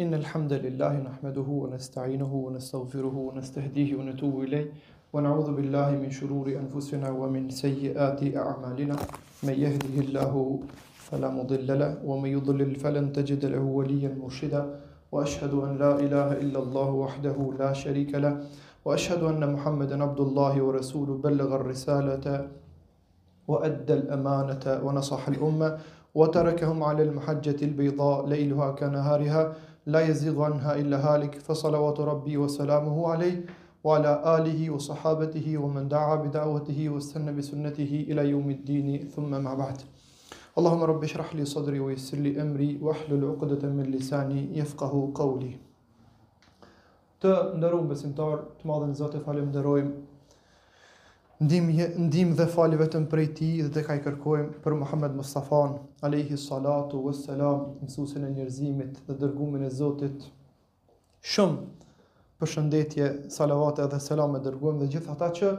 إن الحمد لله نحمده ونستعينه ونستغفره ونستهديه ونتوب إليه ونعوذ بالله من شرور أنفسنا ومن سيئات أعمالنا من يهده الله فلا مضل له ومن يضلل فلن تجد له وليا مرشدا وأشهد أن لا إله إلا الله وحده لا شريك له وأشهد أن محمدا عبد الله ورسوله بلغ الرسالة وأدى الأمانة ونصح الأمة وتركهم على المحجة البيضاء ليلها كنهارها لا يزيغ عنها إلا هالك فصلوات ربي وسلامه عليه وعلى آله وصحابته ومن دعا بدعوته واستنى بسنته إلى يوم الدين ثم مع بعد اللهم رب اشرح لي صدري ويسر لي أمري واحلل عقدة من لساني يفقه قولي Të nderuar besimtar, të madhin Zot e falënderojmë. Ndihm ndihm dhe falë vetëm prej tij dhe tek ai kërkojmë për Muhammed Mustafa alayhi salatu wassalam, mësuesin e njerëzimit dhe dërgumin e Zotit. Shumë përshëndetje, salavate dhe selame dërgojmë dhe gjithë ata që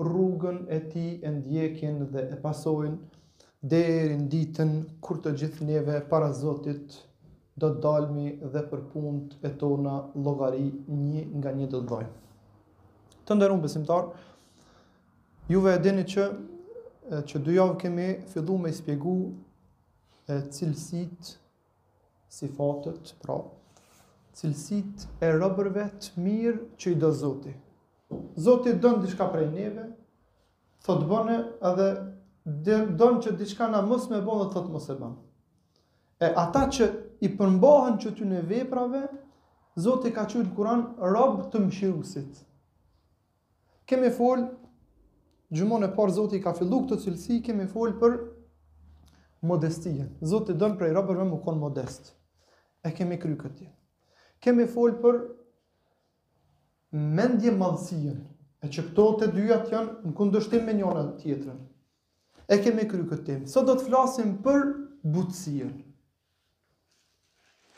rrugën e tij e ndjekin dhe e pasojnë deri në ditën kur të gjithë neve para Zotit do të dalmi dhe për punët e tona llogari një nga një do të dhojmë. Të nderuam besimtar, juve e dini që që dy javë kemi fillu me i spjegu cilësitë Sifatet, pra, cilësitë e robërve të mirë që i do Zoti. Zoti don diçka prej neve, thotë bone edhe don që diçka na mos me bo dhe thotë mos e bon. E ata që i përmbahen qëtyne veprave, Zoti i ka qujtë n'Kuran robë të mshirusit. Kemi fol xhuman e parë Zoti i ka fillu këto cilësi, kemi fol për modestin. Zoti don prej robërve me kon modest. E kemi kry këtë tem. Kemi fol për mendjemadhësinë, e që këto të dyjat janë në kundërshtim me njëra tjetrën. E kemi kry këtë tem. Sot do të flasim për butësinë.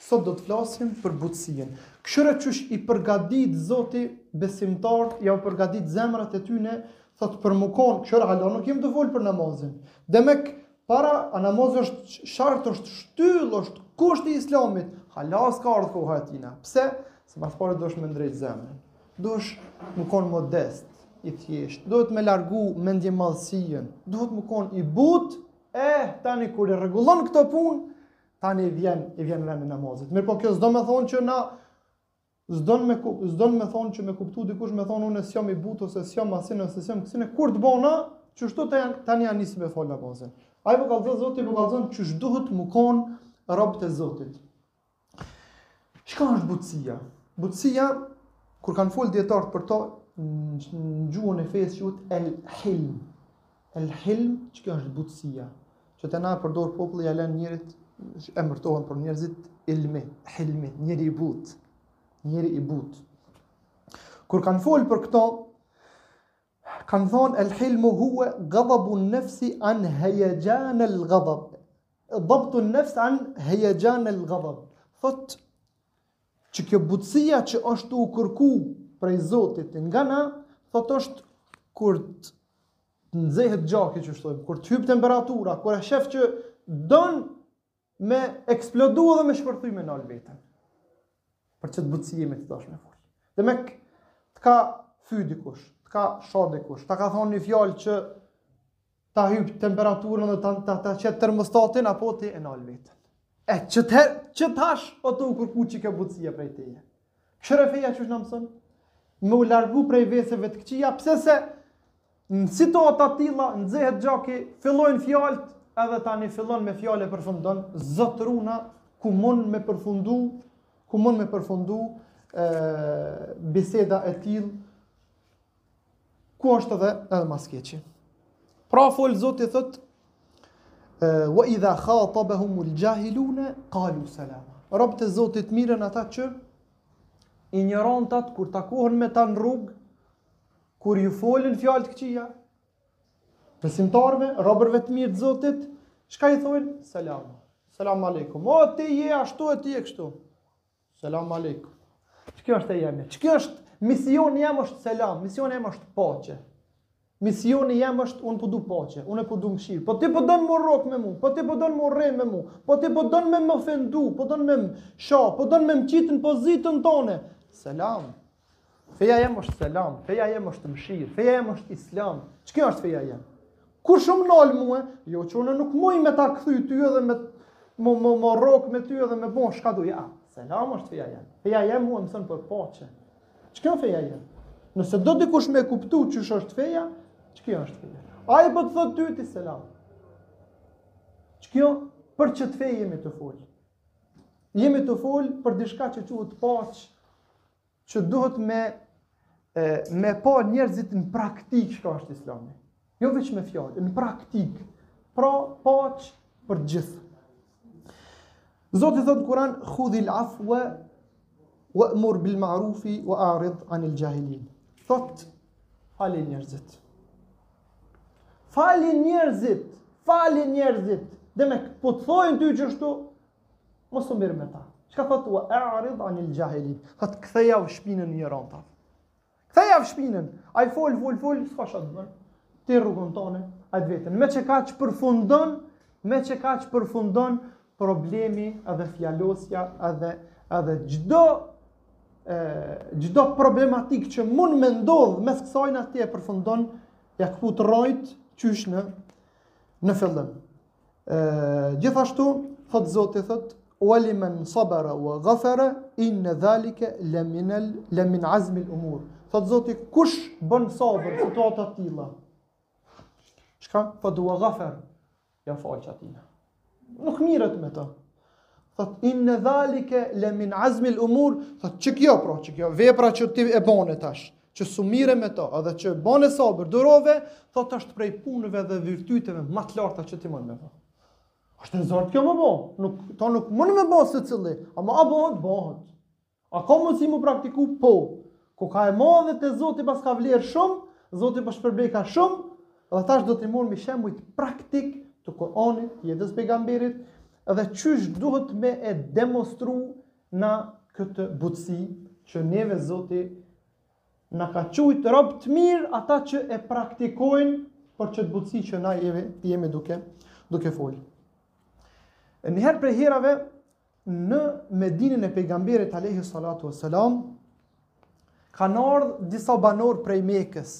Sot do të flasim për butësinë. Kshyre qysh i përgadit Zoti besimtart, jau përgadit zemrat e tyne, thot për me konë, kshyre hala nuk jem tu folë për namazin. Demek, pra, a namazi është shartë, është shtyllë, është kusht i islamit, hala s'ka ardhë koha e tina. Pse? Se mas pare duhet me ndreq zemrën. Duhet me konë modest, i thjeshtë. Duhet me largu mendjemadhësinë. Duhet me konë i butë, Eh, tani kur i rregullon këto punë, tani vjen i vjen vendi namazit. Mirëpo kjo s'do me thonë që na s'don me kup, s'don me thonë që me kuptu dikush me thonë unë s'jam i butë ose s'jam asin ose s'jam kësine, kur të bona qështu, tani ja nisi me folë namazin. Ai po kallzon, Zoti po kallzon qysh duhet me konë robët e Zotit. Çka është butësia? Butësia, kur kanë folë dijetart për to, në gjuhën e fesë quhet el hilm. El hilm, çka është butësia. Që te na përdor populli, ja len njerit, emërtohen për njerëzit, ilmi, hilmi, njeri i butë. Njeri i butë. Kur kanë folë për këto, kanë thonë el hilmu huve dabtu nëfsi anë hejejanë el gëdhab. Dhabt an-nafs an hayajan al-ghadab. Thot që kjo butësia që është e kërkume prej Zotit nga na, thot është kur të nxehet gjaki qysh thojmë, kur të hypë temperatura, kur e shef që don me eksplodu dhe me shpërthy me nalë vetën. Për qet butësi jemi tash me folë. Dhe me të ka fy dikush, të ka sha dikush, të ka thonë një fjalë që ta hypë temperaturën dhe ta, ta, ta qetë termostatin, a po ti e nalë vetën. E qetherë, qetash, o tu u kërku qekjo butësia prej teje. Kshtu feja qysh na mëson, me u largu prej veseve të këqia, pse, se në situata të tilla, nxehet gjaki, fillojnë fjallët, edhe tani fillon me fjallë e përfundon, Zot runa, ku mund me përfundu, ku mund me përfundu, e, biseda e tilë, Ku është edhe edhe mas keqi. Pra fol Zoti thot wa idha khatabahum al-jahiluna qalu salama. Robt e Zotit, Mëshiruesit ata që injorantat kur takohen me ta në rrug kur ju folin fjalë të këqija besimtarëve, robërve të mirë të Zotit, çka i thonë? Selam. Selam aleikum. O ti je ashtu e ti je kështu. Selam aleikum. Qiky është i jemi. Qiky është misioni jem është selam, misioni jem është paqe. Misioni jem është unë po du paqe, unë po du mëshirë. Po ti po don m'u rrok me mu, po ti po don m'u rre me mu, po ti po don me më ofendu, po don me m'sha, po don me m'qitë në pozitën tone. Selam, Feja jem është selam, feja jem është mëshirë, feja jem është islam. Qekjo është feja jem. Kush më nal mua, jo që unë nuk muj me ta kthy ty edhe me m'u m'u m'u rrok me ty edhe me bon çka du, ja. Selam është feja jem. Feja jem mua mëson për paqe. Qekjo feja jem. Nëse do dikush me kuptu ç'është feja, qekjo është feja. Ai po të thotë ty ti selam. Qekjo, për qet fe jemi tu folë. Jemi tu fol për diçka që quhet paqe, që duhet me e, me pa njerëzit në praktik çka është Islami. Jo veç me fjalë, në praktik. Pra paqe për të gjithë. Zoti thot në Kur'an khudhil afwa wa amur bil 'urfi wa a'rid anil jahilin. Thot falë njerëzit. Fali njerëzit, fali njerëzit. Demek po të thojnë ty qeshtu, mos u mirr me ta. Çka thotë, e arid anil gjahili. Thot kthejav shpinën injorantve. Kthejav shpinën. Ai folë, folë, folë, s'ka ça të bën. Ti rrugën tone, ai të vetën. Me qekaq përfundon, me qekaq përfundon, Problemi edhe fjalosja edhe edhe çdo çdo problematik që mund me ndodh mes kësaj na ti e përfundon ja kput rrajt qysh në në fillim. Ë gjithashtu thot Zoti thot wa liman sabara wa ghafara in zalika lamin al lamin azm al umur. Thot Zoti kush bën sabër n'situata të tilla. Çka? Po thot wa ghafar. Ja fal qatina. Nuk mirret me të. Thot inne dhalike le min azmil umur, thot që kjo pra, që kjo vepra që ti e bone tash, që s'u more me to, edhe që bone sabër, durove, thot është prej punëve dhe virtyteve më të larta që ti mund me bo. Ashtë e zortë kjo me bo, nuk, ta, nuk mund me bo secili, ama a bohet, bohet. A ka mundësi mu praktiku? Po. Koka e madhe te Zoti paska vlerë shumë, Zoti po shpërbleka shumë, dhe tash do t'i marrim shembujt praktik të Kur'anit, të jetës pejgamberit, dhe qysh duhet me e demonstru na këtë butësi, që neve Zoti na ka qujtë robë të mirë ata që e praktikojnë për qetë butësi që na jemi, jemi duke, duke folë. Njëherë prej herave, në Medinën e Pejgamberit alayhi salatu wasalam kanë ardh disa banorë prej Mekës.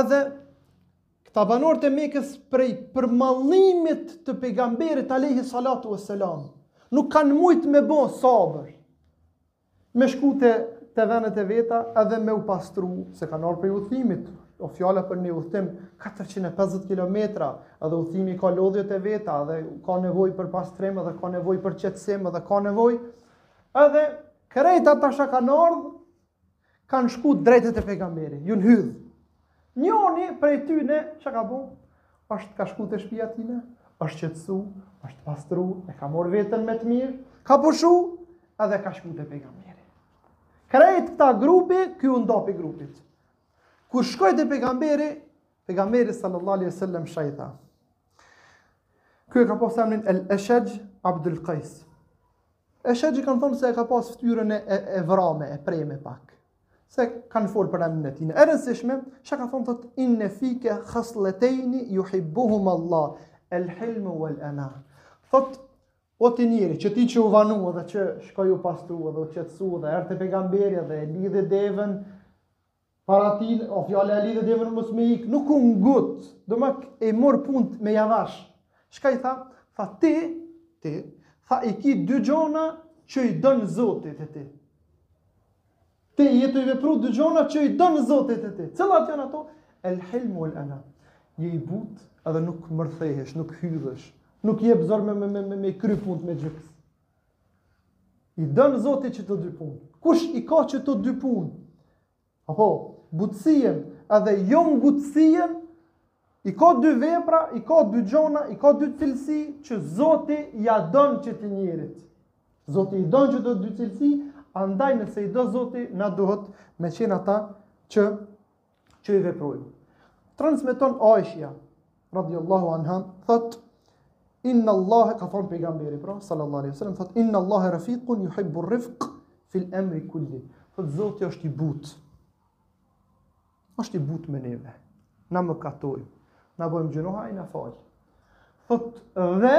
Edhe këta banorët e Mekës prej përmallimit të Pejgamberit alayhi salatu wasalam nuk kanë mujt me bo sabër. Me shku te te vendet e veta edhe me u pastru, se kanë ardh prej udhëtimit, o fjala për një udhëtim 450 kilometra, edhe udhëtimi ka lodhjet e veta, edhe ka nevojë për pastrim, edhe ka nevojë për qetësim, edhe ka nevojë edhe krejt ata që kanë ardh Kanë shku drejt te pejgamberi, jun hudh. Njoni prej tyne, çka ka bo? është ka shku te shpia tina, është qetësu, është pastru, e ka marrë veten me të mirë, ka pushu, edhe ka shku te pejgamberi. Krejt këta grupi, ky u nda pi grupit. Kur shkoi te pejgamberi, pejgamberi sallallahu alaihi sallam çka i tha. Ky e ka pasë emrin El Eshexh Abdul Qajs. Eshexh i kanë thonë se e ka pas ftyrën e, e vrame, e preme pak. Se kanë folë për emrin e tina. E rëndësishme, çka ka thonë thot, inne fike khasletejni juhibbuhuma Allah, el hilmu wal ana. Thot, o ti njeri, që ti që u vanu dhe që shkoi u pastru dhe u qetsu dhe erdh te pegamberi dhe lidhi devën, Para tij, po thotë e lidh deven mos me ik, nuk u ngut. Domethënë e mori punët me javash. Çka i tha? Tha ti, ti, tha i ki dy gjona që i don Zoti te ti. Ti je tu i vepru dy gjona që i don Zoti te ti. Cilat janë ato? El hilmu wal ana. Je i butë edhe nuk mërthehesh, nuk hydhesh, nuk jep zor me me me me, me kry punët me gjyks. I don Zoti qëto dy punë. Kush i ka qëto dy punë? Apo, butësinë, edhe jo ngutësinë, i ka dy vepra, i ka dy gjona, i ka dy cilësi që Zoti ia don qëtij njerit. Zoti i don qëto dy cilësi, andaj nëse i do Zotit, na duhet me qenë ata që që i veprojmë. Transmeton Aishja radhiyallahu anha thot Inna Allah ka thon pejgamberi pra sallallahu alaihi wasallam thot inna Allah rafiqun yuhibbu ar-rifq fi al-amri kulli. Thot Zoti është i butë. Është i butë me neve. Na mëkatojmë. Na bëjmë gjynah ai na fal. Thot dhe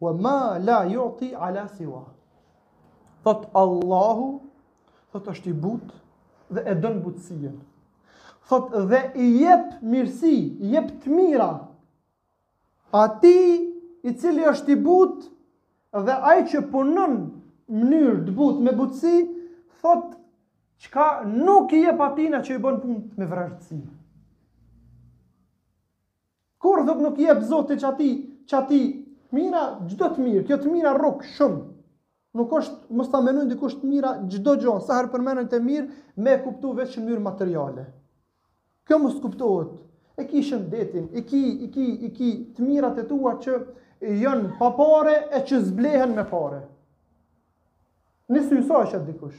Wa ma la yu'ti ala siwa. Thot Allahu, thot është i butë dhe e don butësinë. Thot dhe i jep mirësi, i jep të mira. Atij i cili është i butë dhe ai që punon mënyrë të butë me butësi, thot çka nuk i jep atina që i bën punët me vrazhdësi. Kur thot nuk i jep Zoti qatij, qatij. Të mira, çdo të mirë, kjo të mira rrok shumë. Nuk është mos ta mendon dikush të mira çdo gjë, sa herë përmenden të mirat me e kuptu veç në mënyrë materiale. Kjo mos të kuptohet. E ki shëndetin, e ki, e ki, e ki të mirat e tua që janë pa pare e që s'blehen me pare. Në sy sa është dikush.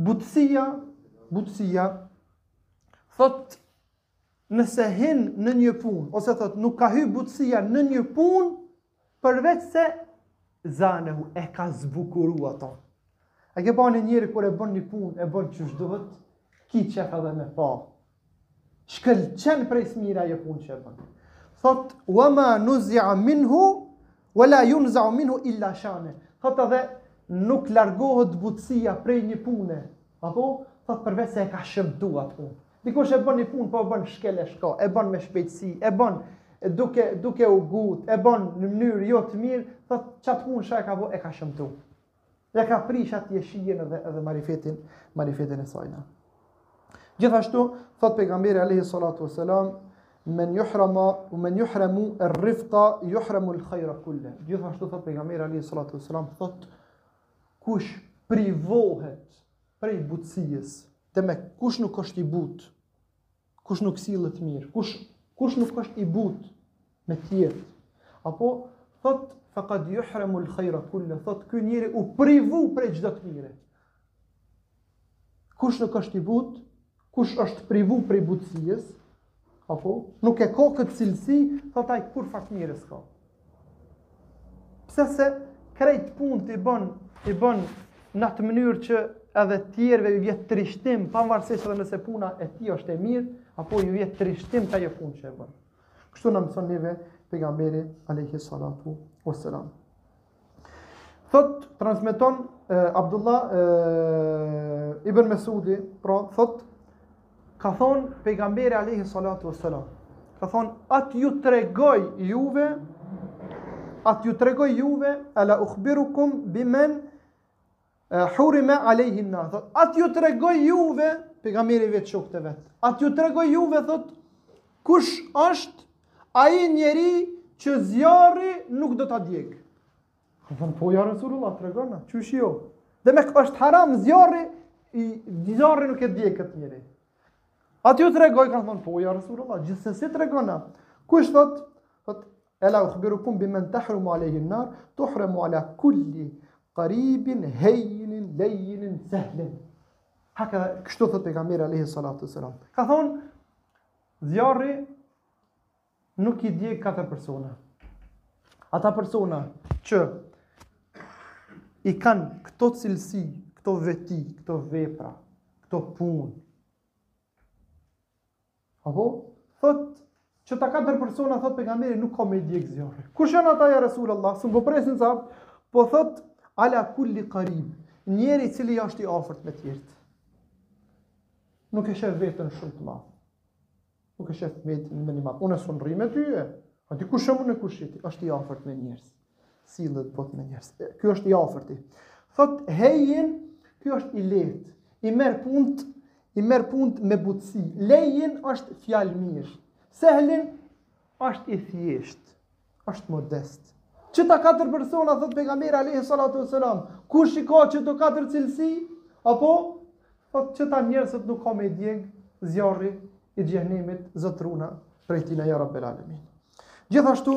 Butësia, butësia, thot, nëse hin në një punë, ose thot, nuk ka hy butësia në një punë, përveç se zanehu e ka zbukuru atë. A ke pa një njeri kur e bën një punë, e bën qysh duhet, ki qef edhe me pa, Shkëlqen prej s'mirës ajo punë që e bën. Thot wa ma nuzi'a minhu wala yunza'u minhu illa shane. Thot edhe nuk largohet butësia prej një pune. Apo thot përveç se e ka shëmtu atë punë. Dikush e bën një punë, po e bën shkel e shko, e bën me shpejtësi, e bën duke duke u ngut, e bën në mënyrë jo të mirë, thot qat punë çka e ka bë, e ka shëmtu. Ja ka prish atë hijeshien edhe edhe marifetin, marifetin e sajna. Gjithashtu thot pejgamberi alayhi salatu wasalam men yuhrama u men yuhramu ar-rifqa yuhramu al-khayra kullu. Gjithashtu thot pejgamberi alayhi salatu wasalam thot kush privohet prej butësisë, demek kush nuk është i butë, Kush nuk sillet mirë, kush kush nuk është i butë me të tjerë. Apo thot faqad yuhramu al-khayra kullu, thot ky njeri u privu prej çdo të mire. Kush nuk është i butë, kush është privu prej butësisë, apo nuk e ka këtë cilësi, thot ai kurrfarë t'mire s'ka. Pse se krejt punët i bën, i bën në atë mënyrë që edhe tjerëve ju vjet trishtim, pavarësisht edhe nëse puna e tij është e mirë, apo ju vjet trishtim te ajo punë që e bën. Kështu na mëson neve pejgamberi alayhi salatu wassalam. Thot transmeton Abdullah Ibn Mesudi, pra thot ka thon pejgamberi alayhi salatu wassalam. Ka thon at ju tregoj juve at ju tregoj juve ala ukhbirukum biman Hurime alejhinna, thot, a t'ju tregoj juve, pejgamberi vet shokët e vet, a t'ju tregoj juve, thot, kush është ai njeri që zjarri nuk do ta djegë. Kanë thonë, po ja Resulullah, tregona, qysh jo? Demek është haram zjarri, zjarri nuk e djeg këtë njeri. A t'ju tregoj, kanë thonë, po ja Resulullah, gjithsesi tregona. Kush thot, thot, Ela ukhbirukum bimen tahrumu alejhin nar, tahrumu ala kulli qaribin hejinin lejinin sehlin. Haka kështu thot pejgamberi alayhi salatu wasalam. Ka thon zjarri nuk i djeg katër persona. Ata persona që i kanë këto cilësi, këto veti, këto vepra, këto punë. Apo thot qeta katër persona thot pejgamberi nuk ka me djeg zjarri. Kush janë ata ja Resul Allah? Sun po presin ça po thot ala kulli qarib, njeri i cili është i afërt me tjerët. Nuk e shef veten shumë të madh. Nuk e shef veten mendjemadh. Unë sun rri me ty. A di kush jam unë kush je ti? Është i afërt me njerëz. Sillet butë me njerëz. Ky është i afërti. Thot hejin, ky është i lehtë. I merr punt, i merr punt me butësi. Lejin është fjalëmirë. Sehlin është i thjesht, është modest. Qeta katër persona, thot pejgamberi alayhi salatu wasalam, kush i ka qeto katër cilësi, apo thot qeta njerëzit nuk ka me djeg zjarri i xhehnemit Zot runa prej tina ja rabbel alamin. Gjithashtu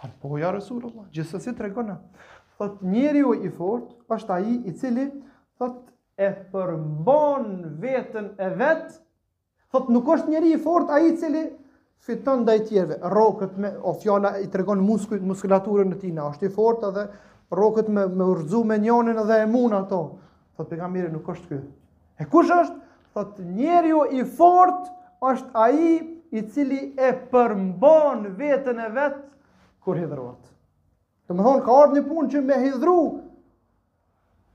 Tha, po ja Resulullah, gjithsesi tregona. Thot njeriu i fort është ai i cili thot e përmban veten e vet. Thot nuk është njeri i fort ai i cili fiton ndaj tjerëve. Rroket me o fjala i tregon muskujt, muskulaturën e tijna është i fort edhe rroket me me u rrzu me njënin dhe e mund ato. Thot pejgamberi nuk është ky. E kush është? Thot njeriu i fortë është ai i cili e përmbon veten e vet kur hidhrohet. Domethonë ka ardh një punë që m'e hidhru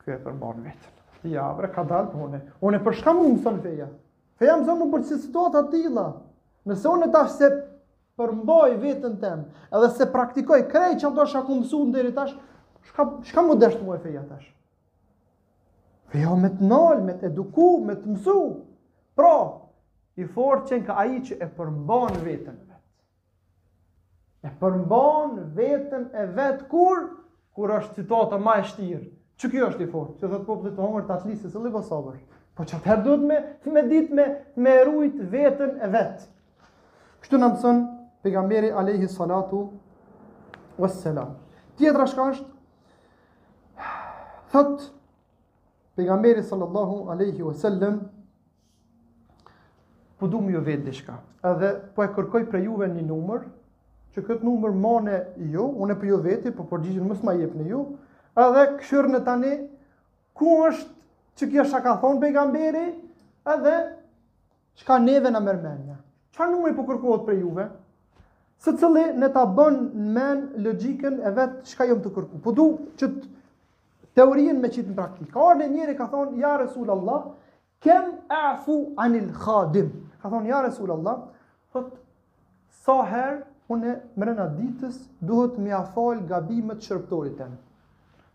ky e përmbon veten. Ja, bre ka dalë punë. Unë për çka më mëson feja? Feja mëson për situata të tilla. Nëse unë tash s'e përmboj veten tem, edhe s'e praktikoj krejt qato çka kom mësu deri tash, çka çka m'u deshtë mu feja tash? Feja me të nalë, me të eduku, me të mësu. Pra, i fortë qenka ai që e përmbon veten e vet. E përmban veten e vet kur, kur është situata ma e vshtirë. Qiky është i fortë? Që thot populli t'hongër tatli secili bon sabër. Po që atëherë duhet me, me ditë me, me e rujt veten e vet. Kështu na mëson pejgamberi alejhi salatu ve selam. Tjetra çka është, Thot pejgamberi sallallahu alaihi wasallam po du m'ju vet diçka. Edhe po e kërkoj prej juve një numër, që këtë numër mone ju, unë po ju veti, po përgjigjen mos ma jepni ju. Edhe kqyrni tani ku është qikjo çka ka thon pejgamberi, edhe Çka neve na merr mendja? Çfarë numri po kërkohet prej juve? Secili le ta bon në men logjikën e vet çka jom tu kërku. Po du që teorien me qitë në praktikë. Ka ardh njëri ka thonë, ja Resul Allah, kem afu anil khadim. Ka thonë, ja Resul Allah, thot, sa herë unë mrena ditës duhet me ia fal gabimet shërbëtorit tem.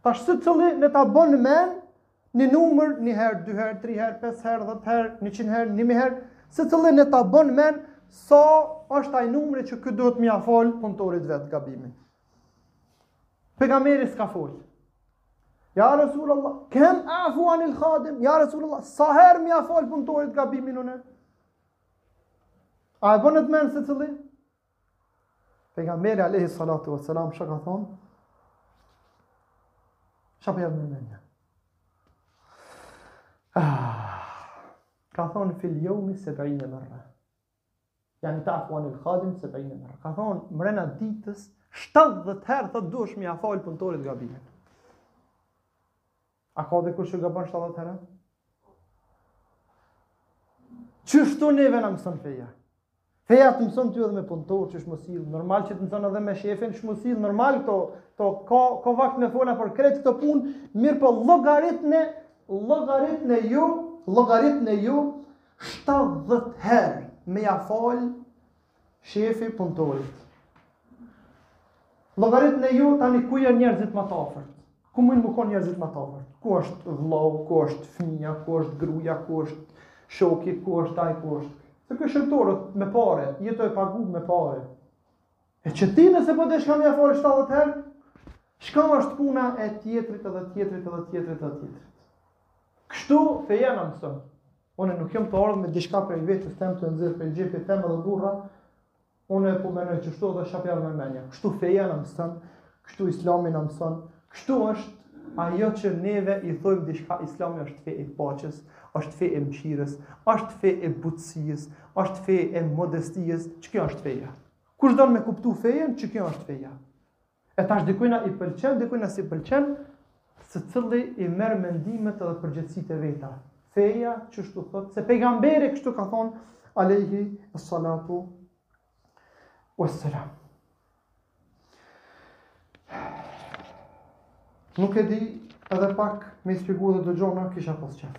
Tash secili le ta bon n'men Një numër, një herë, dy herë, tri herë, pesë herë, dhetë herë, njëqin herë, një mi herë, secili le ta bon n'men, sa është ai numri që ky duhet m'ia falë punëtorit vet gabimin. Pejgamberi s'ka folë. Ja Resul Allah, kem afu anil khadim, ja Resul Allah, sa herë m'ia falë punëtorit gabimin une? A e bonët n'men secili? Pejgamberi alayhi salatu wassalam çka ka thon? Çka po jau merr mendja? Ah, ka thon fil yawmi 70 marra. Yani tafu an el khadim 70 marra. Ka thon mrena ditës 70 herë thotë duhesh me ia fal punëtorit gabimin. A ka dikush që gabon 70 herë? Qështu neve na mëson feja? Feja të mëson ty edhe me punëtor që sh'mu sill, normal që të mëson edhe me shefin, sh'mu sill, normal këto, to, ka, ka vakt me folë për krejt këto punë, mirëpo llogaritne, llogaritne ju, llogaritne ju, 70 herë me ia falë Shefi punëtorit. Llogaritni ju tani ku janë njerëzit më të afërt? Ku mun me kon njerëzit ma të afërt? Ku është vllau, ku është fëmija, ku është gruaja, ku është shoki, ku është ai, ku është? Se krejt shërbëtorë me pare, je tu e pagu me pare. E që ti nëse po du me ia fal 70 herë, çka është puna e tjetrit edhe tjetrit edhe tjetrit edhe tjetrit. Kështu feja na mëson. Unë nuk jam të ardhë me diçka prej vetes, edhe me t'nxjerr prej xhepit, t'them, "Hej burra. Unë po mendoj qështu edhe ç'ma pret mendja". Kështu feja na mëson, kështu Islami na mëson, kështu është ajo që neve i thojmë diçka Islami është fe e paqes, është fe e mëshirës, është fe e butësisë, është fe e modestisë, qikjo është feja. Kush don me kuptu fejen, qikjo është feja. E tash dikujna i pëlqen, dikujna s'i pëlqen, secili i merr mendimet dhe përgjegjësitë e veta. Feja qështu thotë se pejgamberi kështu ka thon alaihi salatu wassalam. Nuk e di edhe pak me i shpjegu, Edhe dëgjoni kisha pas qef.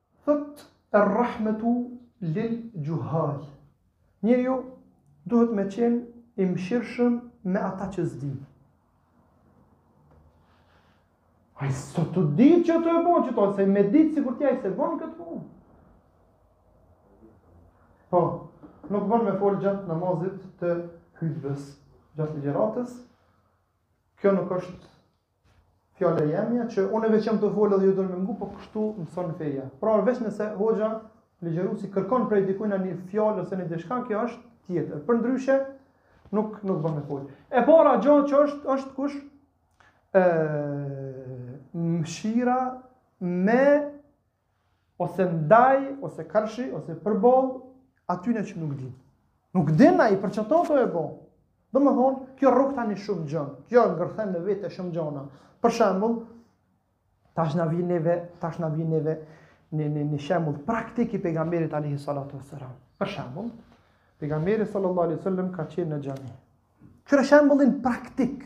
Thotë Errahmetu lil xhuhal, Njeriu duhet me qenë i mëshirshëm me ata që s'dinë. Ai s'tu ditë qato e bon qato, se me ditë sikur ti, ai s'e bon këtë punë. Po, nuk bon me folë gjatë namazit të hutbes, gjatë ligjëratës, kjo nuk është Fjala e jemja që unë veç jam tu folë dhe ju doni me ngu, po kështu mëson feja. Pra veç nëse hoxha ligjëruesi kërkon prej dikujna një fjalë ose një diçka, kjo është tjetër. Përndryshe nuk nuk bon me folë. E para gjë që është është kush ë, mshira me ose ndaj, ose karshi, ose përballë, atyne që nuk din. Nuk din ai, për qato e bon. Domethonë, kjo rrok tani shumë gjona, kjo ngërthen në vete shumë gjëna. Për shembull, tash na vin neve, tash na vin neve, një një një shembull praktik i pejgamberit alayhi salatu wasalam. Për shembull, pejgamberi sallallahu alaihi wasallam ka qenë në xhami. Këqyre shembullin praktik.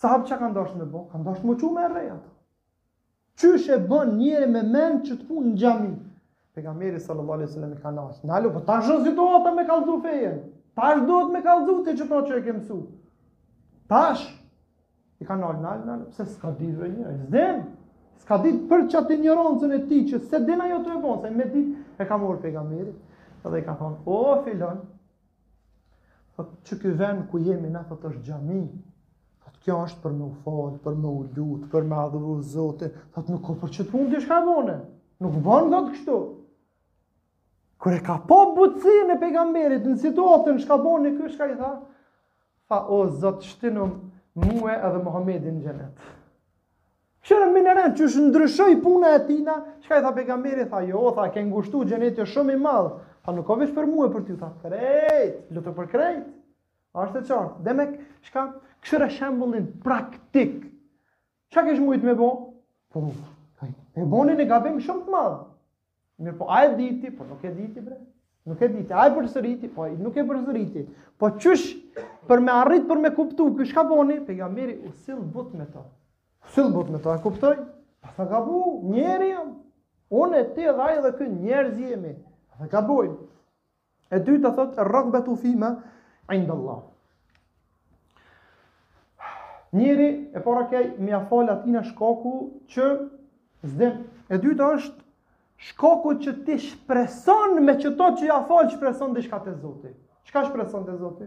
Sahabët çka kanë dashur me bë? Kanë dashur m'u çu me rreh ato. Qysh e bën njeri me mend qët punë në xhami? Pejgamberi sallallahu alaihi wasallam ka thënë: Nalu po tash është situata me kallzu fejen. Tash duhet me kallzu ti qato që e ke mësu. Tash i ka thënë nal nal nal pse s'ka ditë vetë njeri. Se s'ka ditë për qat injorancën e tij që s'e din ai qato e bën, se me ditë e ka marrë pejgamberi dhe i ka thonë o filan Thot që ky vend ku jemi na thot është xhami. Thot kjo është për me u fal, për me u lut, për me adhuru Zotin. Thot nuk o për qët punë ti shka bone. Nuk ban thot kështu. Kur e ka pa butësin e pejgamberit në situatën shka boni ky shka i tha? Tha o Zot shtinum mua edhe Muhamedin në xhenet. Kqyre mënyrën, qysh ndryshoi puna e tina, çka i tha pegamberi, tha jo, tha, ke ngushtu xheneti është shumë i madh, tha nuk ka veç për mu e për ty, tha, krejt, lutu për krejt, a është e qartë, demek, shka, kqyre shembullin praktik, çka kish mujt me bo, po, e boni një gabim shumë të madh, Mirëpo, a e diti? Po nuk e diti, bre. Nuk e diti. A e përsëriti? Po nuk e përsëriti. Po qysh për me arrit për me kuptu, ky shka boni, pegamberi u sill but me to. U sill but me to, e kuptoi? Paskam gabu, njeri jam. Unë e ti edhe ai edhe ky njerëz jemi. Pa, tha, gabojnë. E dyta thot rragbetu fima indallah. Njeri e para ke me ia fal atina shkaku që s'din. E dyta është shkaku që ti shpreson me qëto që ia fal shpreson diçka te Zoti. Çka shpreson te Zoti?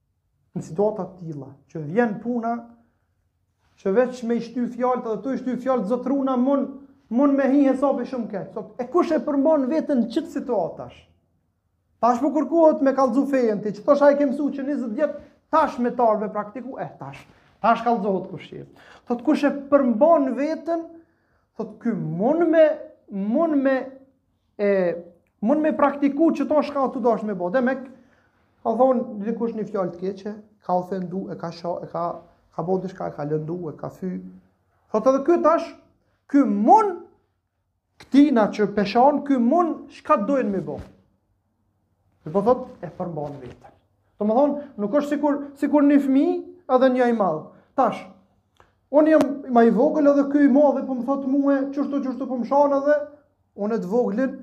Në situata të tilla, që vjen puna që veç me i shty fjalët dhe tu i shty fjalët Zot runa mund mund me hi hesapi shumë keq. Thot e kush e përmban veten qëto situatash? Tash po kërkohet me kallzu fejën ti, qëto shka i ke msu qe 20 vjet tash me t'ardh me praktiku e eh, tash. Tash kallzohet kush je. Thot kush e përmban veten, thot ky mund me mund me e mund me praktiku qëto shka të dosh me bo, demek, ka thonë, dikush një fjalë të keqe, ka ofendu, e ka sha, e ka, ka bo dishka, e ka lëndu, e ka fy, thot edhe ky tash, ky mund, këtina që po e shan, ky mund, shka të don me i bo, Dhe po thot e përmban veten. Domethënë, nuk është sikur sikur një fëmijë edhe një i madh. Tash un jam ma i vogël edhe ky i madhi po më thot mua qështu qështu po më shan edhe unë të voglin.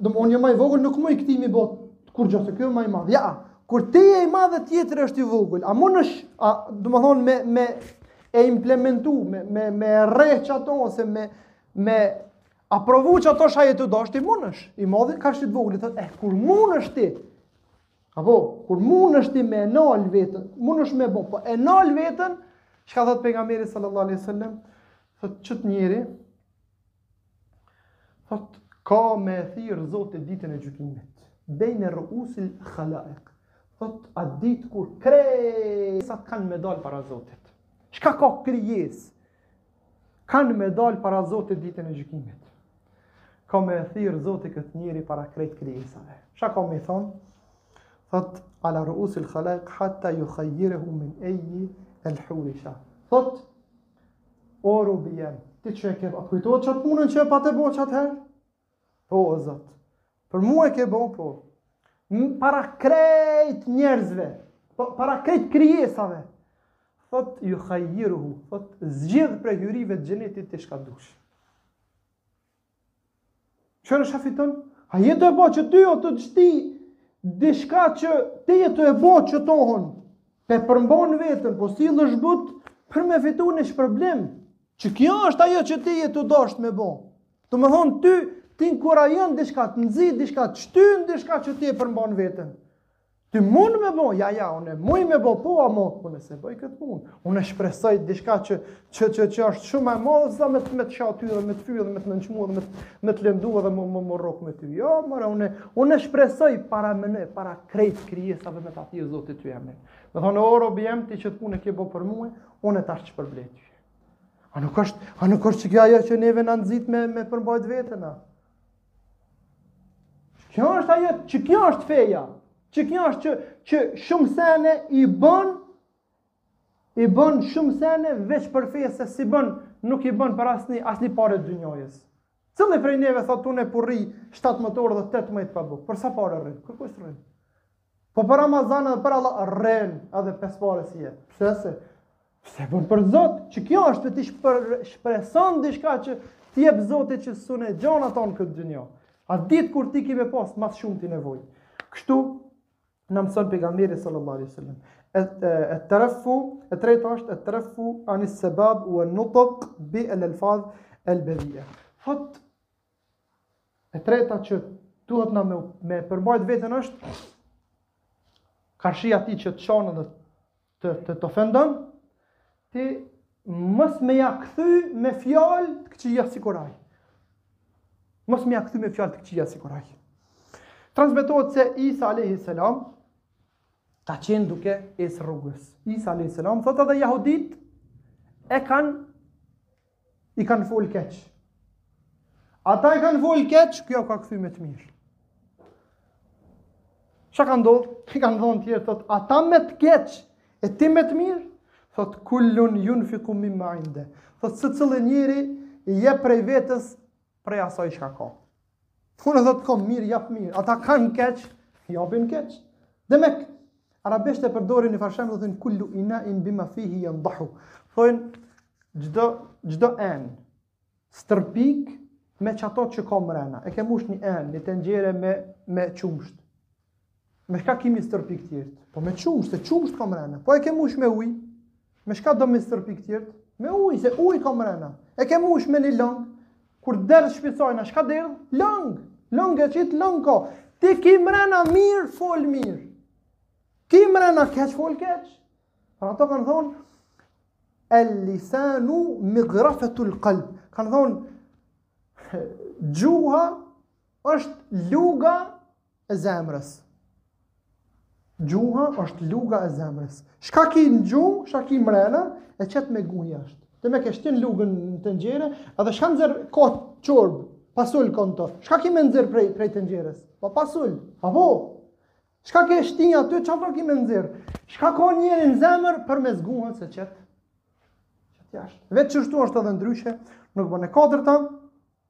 Do un jam ma i vogël nuk muj kti me i bo kurgjo se ky ma i madh. Jo, kur ti je i madh tjetri është i vogël. A mundesh, a domethënë me me e implementu me me me rreh qato ose me me Aprovu qato shka të dosh ti, mundesh, i madhi, karshi t'vogli, thot, eh, kur mundesh ti, apo, kur mundesh ti me e nal veten, mundesh me bo, po e nal veten, çka thot pegamberi sallallahu alaihi sallam, thot, qët njeri, thot, ka me e thirr zoti ditën e gjykimit, bejne ruusil khalaik, thot, at ditë kur krijesat kanë me dalë para zotit, çka ka krijesë, Kanë me dalë para Zotit ditën e gjykimit. Ka me e thirë Zoti këtë njëri para krejt krijesave. Qa ka me i thonë? Thot, ala ruusil khalajk, hatta jukhajirehu min eji el hurisha. Thot, o robi jem, ti që e ke, a të kujtohet qatë punë që e pate bo qatë herë? Po, o Zot. Për mua e ke bo, po. Para krejt njerëzve, po, para krejt krijesave, thot jukhajiruhu, thot zgjidh prej hyrive të xhenetit çka dush. Qyre çfarë fiton? A jetu e bo që ty o të shti, dishka që ti jetu e bo që tohon, po e përmbon vetën, po sillesh but, për me fitu një shpërblim, Qikjo është ajo që ti e t'u dasht me bo. Domethonë ty, ti në kura jënë dishka të nëzi, dishka të shtynë, dishka që ti e përmban vetën. Ti mund me bo, po, po, unë e muj me bo, po, ama, unë s'e bëj këtë punë. Unë e shpresoj dishka që, që, që, që është shumë e madhe, s'du me të me të sha ty dhe me të fyë dhe me të nënqmu dhe me të, me të lëndu dhe me, me, me u rrokë me ty. Jo, mëra, unë, unë e shpresoj para meje, para krejt krijesave me të ati e Zoti ty e me. Me thonë, o, robi jem, ti qët punë e ke bo për mu, unë e tash të shpërblej A nuk është, a nuk është qikjo ajo që neve na nxit me, me përmbajt vetën, a? Kjo është ajo, qikjo është feja, qikjo është që, që shumë sene i bën, i bën shumë sene veç për fe se s'i bën, nuk i bën për asni, asni pare dynjajës. Cilli prej neve, thotë, unë po rri 7 mëdhjetë dhe 18 pa bukë, për sa pare rrinë, kërkush s'rrinë? Po për Ramazan edhe për Allah rrin edhe pesë pare s'i jep. Pse se? Pse bën për Zot? Qikjo është ti shpër, shpreson diçka që t'i jep Zoti që s'un e gjon ato në këtë dynja. Atë ditë kur ti ke me pas më së shumti nevojë. Kështu na mëson pejgamberi sallallahu alaihi wasallam. E treta, e treta është et-tereffu anis sebab uen nutk bil elfadh el bedhia. Thot, E treta që duhet na me, me përmbajt vetën është karshi atij që të shanë dhe të, të, të ofendon, ti mos me ja kthy me fjalë të këqija sikur ai. Mos me ja kthy me fjalë të këqija sikur ai. Transmetohet se Isa a.s. ka qenë duke ec rrugës. Isa a.s. thot edhe jahudit e kanë i kanë fol keq. Ata i kanë fol keq, ky ua ka kthy me të mirë. Çka ka ndodhur? I kanë thonë tjerët thot ata me të keq e ti me të mirë. Thot kullun yunfiqu mimma inde. Thot secili njëri i jep prej vetës prej asaj çka ka. Unë thot kom mirë, jap mirë. Ata kanë keq, japin keq. Demek, arabisht e përdorin ni frazë edhe thojn kullu inain bima fihi yandahu. Thojn çdo çdo enë stërpik me çato që ka mrena. E ke mush një enë, një tenxhere me me qumsht. Me shka ki me stërpik tjertë? Po me qumsht, se qumsht ka mrena. Po e ke mush me uj? Me shka do me stërpik tjertë? Me uj, se uj ka mrena. E ke mush me një long? Kur derdh shpi sojna, shka derdh? Long! Long e qite, long ka. Ti ki mrena mirë, fol mirë. Ki mrena keq, fol keq. Pra ato kanë thonë, el-lisanu migrafetul kalb. Kanë thonë, gjuha është luga e zemrës. Gjuha është luga e zemrës. Shka ki në gjuhë, shka ki mrena, e qet me gjuhë jashtë. Ti me ke shti lugën në tenxhere, edhe shka nxerr? Ka çorbë, pasul ka në të. Shka ki me nxerr prej, prej tenxheres? Pa po pasul, pa po. Shka ke shti aty, qa prapë ki me nxerr? Shka ka njeri në zemër përmes gjuhës e qet, qet jashtë. Vetë qështu është edhe ndryshe nuk bon. E katërta,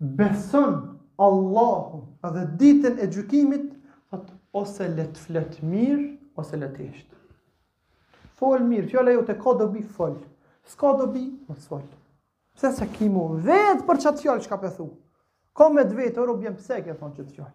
beson Allahun dhe ditën e gjykimit, thot ose le të flet mirë ose le të hesht. Fol mirë, fjala jote ka dobi fol. S'ka dobi, mos fol. Pse se ki mu vetë për çat fjalë çka pe thu. Ka me të vetë, o robi jem pse ke thonë çat fjalë.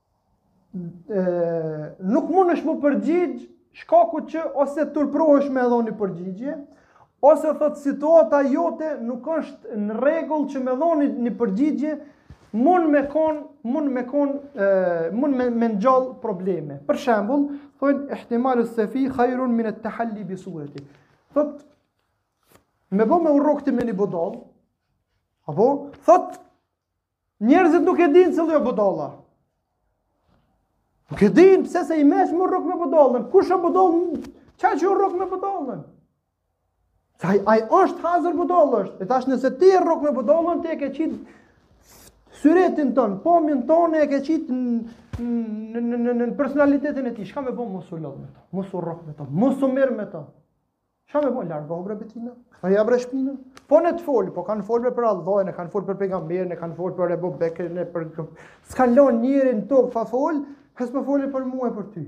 nuk mundesh me u përgjigj shkaku që ose turprohesh me dhon ni përgjigje, ose thot situata jote nuk është në rregull që me dhon një përgjigje, mund me kon, mund me kon, mund me, me ngjall probleme. Për shembull, thonë ihtimalus-sefihi khairun min at-tahalli bi surati. Thot me bo me u rrok ti me një budall, apo thot Njerëzit nuk e dinë cili a budolla. Nuk e dinë pse se je ni mes mu rrok me budollën. Kush a budoll? Qa që u rrok me budollën? Ai ai është hazër budollë është. E tash nëse ti rrok me budollën ti e ke qit syretin ton, pamjen ton e ke qit në në në në personalitetin e tij. Çka me bo? Mos u lodh me to. Mos u rrok me to. Mos u merr me to. Qa me bo, largohu prej tina, ktheja bre shpinën. Po ne të fol, po kanë folë për Allahun, e kanë folë për pejgamberin, e kanë folë për Ebu Bekrin, e për... S'kan lonë njeri në tokë pa folë, hiç ma me folë për mu e për ty.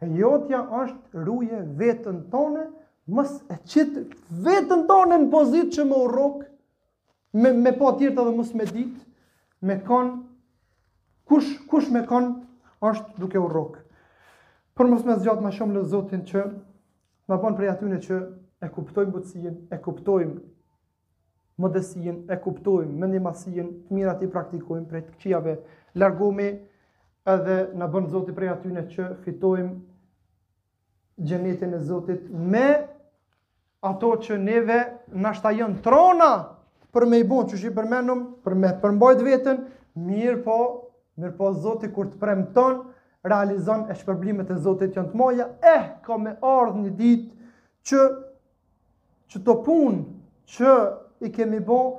E jotja është ruje vetën tonde, mos e qit vetën tonde në pozitë që me u rrokë, me me pa tjerta dhe mos me dit, me kon kush kush me kon është duke u rrok. Por mos me zgjat ma shumë lus Zotin që na bon prej atyne që e kuptojmë butësinë, e kuptojmë modestinë, e kuptojmë mendjemadhësinë, të mirat i praktikojmë prej të këqijave, largohemi edhe na bon Zoti prej atyne që fitojmë xhenetin e Zotit me ato që neve nashta janë t'rona për me i bon, qysh i përmenëm, për me përmbajt veten, mirëpo, mirëpo Zoti kur të premton, realizon e shpërblimet e Zotit janë të mdhaja, eh, ka me ardhë një ditë që, qëto punë që i kemi bon,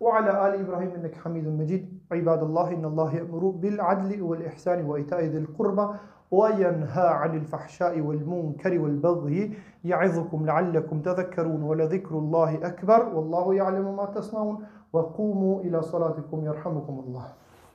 وعلى آل إبراهيم إنك حميد مجيد عباد الله إن الله يأمر بالعدل والإحسان وإيتاء ذي القربى وينهى عن الفحشاء والمنكر والبغي يعظكم لعلكم تذكرون ولذكر الله أكبر والله يعلم ما تصنعون وقوموا إلى صلاتكم يرحمكم الله